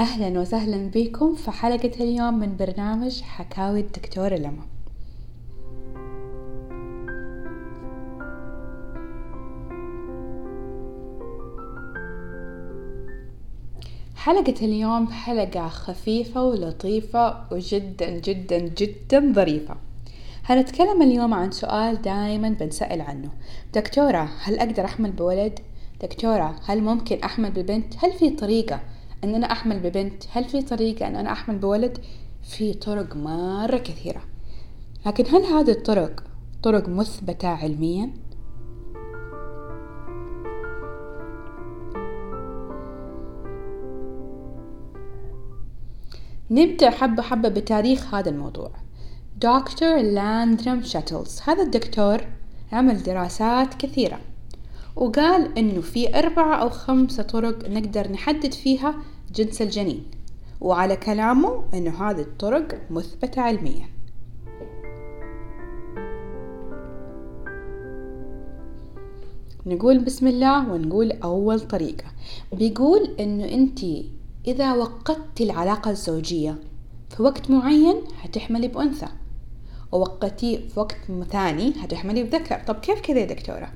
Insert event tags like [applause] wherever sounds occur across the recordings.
أهلا وسهلا بكم في حلقة اليوم من برنامج حكاوي الدكتورة لما حلقة اليوم حلقة خفيفة ولطيفة وجدا جدا جدا ظريفة هنتكلم اليوم عن سؤال دائما بنسأل عنه دكتورة هل أقدر أحمل بولد؟ دكتورة هل ممكن أحمل ببنت؟ هل في طريقة أن أنا أحمل ببنت؟ هل في طريقة أن أنا أحمل بولد؟ في طرق مرة كثيرة لكن هل هذه الطرق طرق مثبتة علميا؟ نبدأ حبة حبة بتاريخ هذا الموضوع دكتور لاندرم شاتلز هذا الدكتور عمل دراسات كثيرة وقال إنه في أربعة أو خمسة طرق نقدر نحدد فيها جنس الجنين وعلى كلامه إنه هذه الطرق مثبتة علميا. نقول بسم الله ونقول أول طريقة. بيقول إنه انتي إذا وقدت العلاقة الزوجية في وقت معين هتحملي بأنثى. ووقتيه في وقت ثاني هتحملي بذكر طب كيف كذا يا دكتورة؟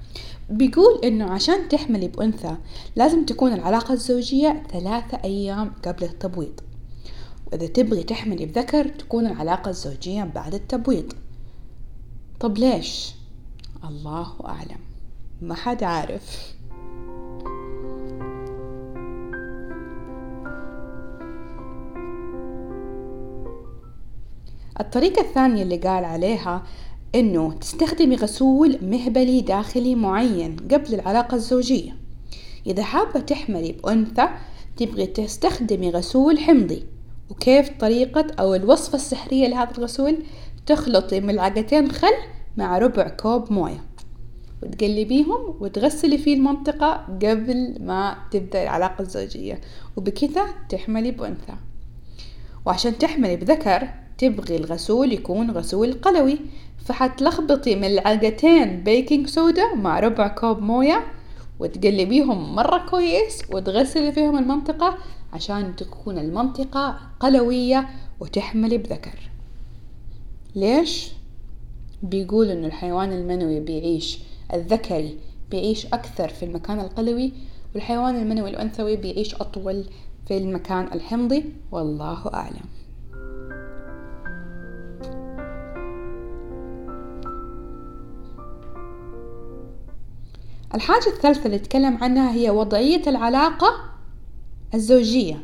بيقول إنه عشان تحملي بأنثى لازم تكون العلاقة الزوجية ثلاثة أيام قبل التبويض. وإذا تبغي تحملي بذكر تكون العلاقة الزوجية بعد التبويض. طب ليش؟ الله أعلم. ما حد عارف. الطريقة الثانية اللي قال عليها إنه تستخدمي غسول مهبلي داخلي معين قبل العلاقة الزوجية. إذا حابة تحملي بأنثى تبغي تستخدمي غسول حمضي. وكيف طريقة أو الوصفة السحرية لهذا الغسول؟ تخلطي ملعقتين خل مع ربع كوب موية. وتقلبيهم وتغسلي فيه المنطقة قبل ما تبدأ العلاقة الزوجية. وبكذا تحملي بأنثى. وعشان تحملي بذكر تبغي الغسول يكون غسول قلوي. فحتلخبطي ملعقتين بيكنج سودا مع ربع كوب موية وتقلبيهم مرة كويس وتغسلي فيهم المنطقة عشان تكون المنطقة قلوية وتحملي بذكر. ليش؟ بيقول إنه الحيوان المنوي بيعيش الذكري بيعيش أكثر في المكان القلوي والحيوان المنوي الأنثوي بيعيش أطول في المكان الحمضي. والله أعلم. الحاجة الثالثة اللي اتكلم عنها هي وضعية العلاقة الزوجية.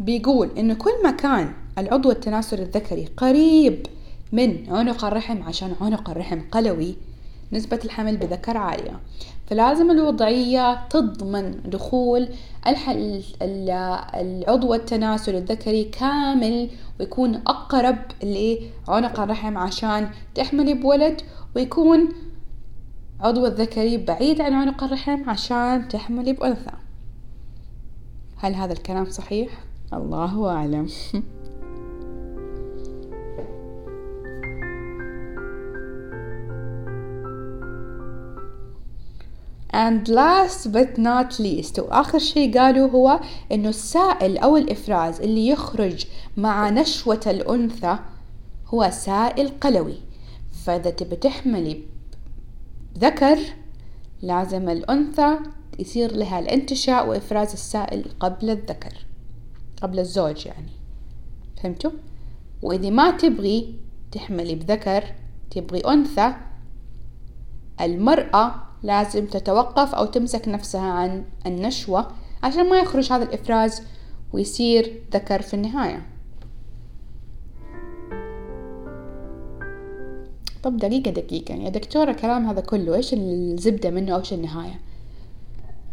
بيقول إنه كل ما كان العضو التناسل الذكري قريب من عنق الرحم عشان عنق الرحم قلوي نسبة الحمل بذكر عالية. فلازم الوضعية تضمن دخول العضو التناسل الذكري كامل ويكون أقرب لعنق الرحم عشان تحملي بولد ويكون عضو الذكري بعيد عن عنق الرحم عشان تحملي بأنثى هل هذا الكلام صحيح؟ الله أعلم. [laughs] And last but not least وآخر شيء قالوا هو إنه السائل أو الإفراز اللي يخرج مع نشوة الأنثى هو سائل قلوي. فإذا تبي تحملي ذكر لازم الأنثى يصير لها الانتشاء وإفراز السائل قبل الذكر قبل الزوج يعني فهمتوا؟ وإذا ما تبغي تحملي بذكر تبغي أنثى المرأة لازم تتوقف أو تمسك نفسها عن النشوة عشان ما يخرج هذا الإفراز ويصير ذكر في النهاية طب دقيقة دقيقة يا دكتورة الكلام هذا كله إيش الزبدة منه أو إيش النهاية؟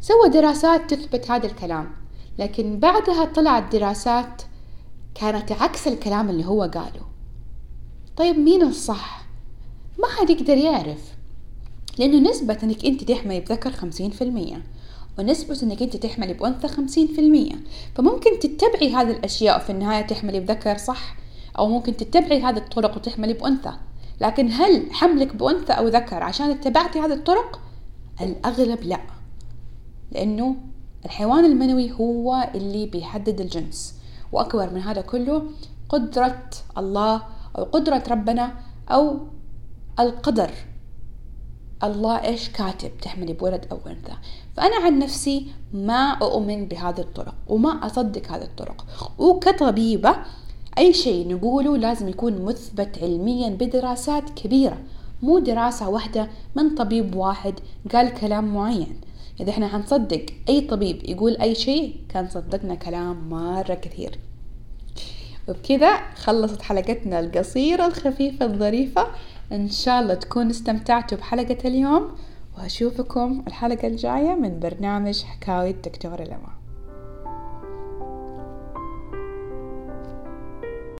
سوى دراسات تثبت هذا الكلام لكن بعدها طلعت دراسات كانت عكس الكلام اللي هو قاله. طيب مين الصح؟ ما حد يقدر يعرف لأنه نسبة إنك أنت تحملي بذكر خمسين في المية ونسبة إنك أنت تحملي بأنثى خمسين في المية. فممكن تتبعي هذه الأشياء وفي النهاية تحملي بذكر صح أو ممكن تتبعي هذه الطرق وتحملي بأنثى. لكن هل حملك بأنثى أو ذكر عشان اتبعتي هذه الطرق؟ الأغلب لا لأنه الحيوان المنوي هو اللي بيحدد الجنس وأكبر من هذا كله قدرة الله أو قدرة ربنا أو القدر. الله إيش؟ كاتب تحملي بولد أو أنثى. فأنا عن نفسي ما أؤمن بهذه الطرق وما أصدق هذه الطرق. وكطبيبة أي شيء نقوله لازم يكون مثبت علميا بدراسات كبيرة مو دراسة واحدة من طبيب واحد قال كلام معين. إذا إحنا حنصدق أي طبيب يقول أي شيء كان صدقنا كلام مرة كثير. وبكذا خلصت حلقتنا القصيرة الخفيفة الظريفة. إن شاء الله تكونوا استمتعتوا بحلقة اليوم وأشوفكم الحلقة الجاية من برنامج حكاوي الدكتورة لما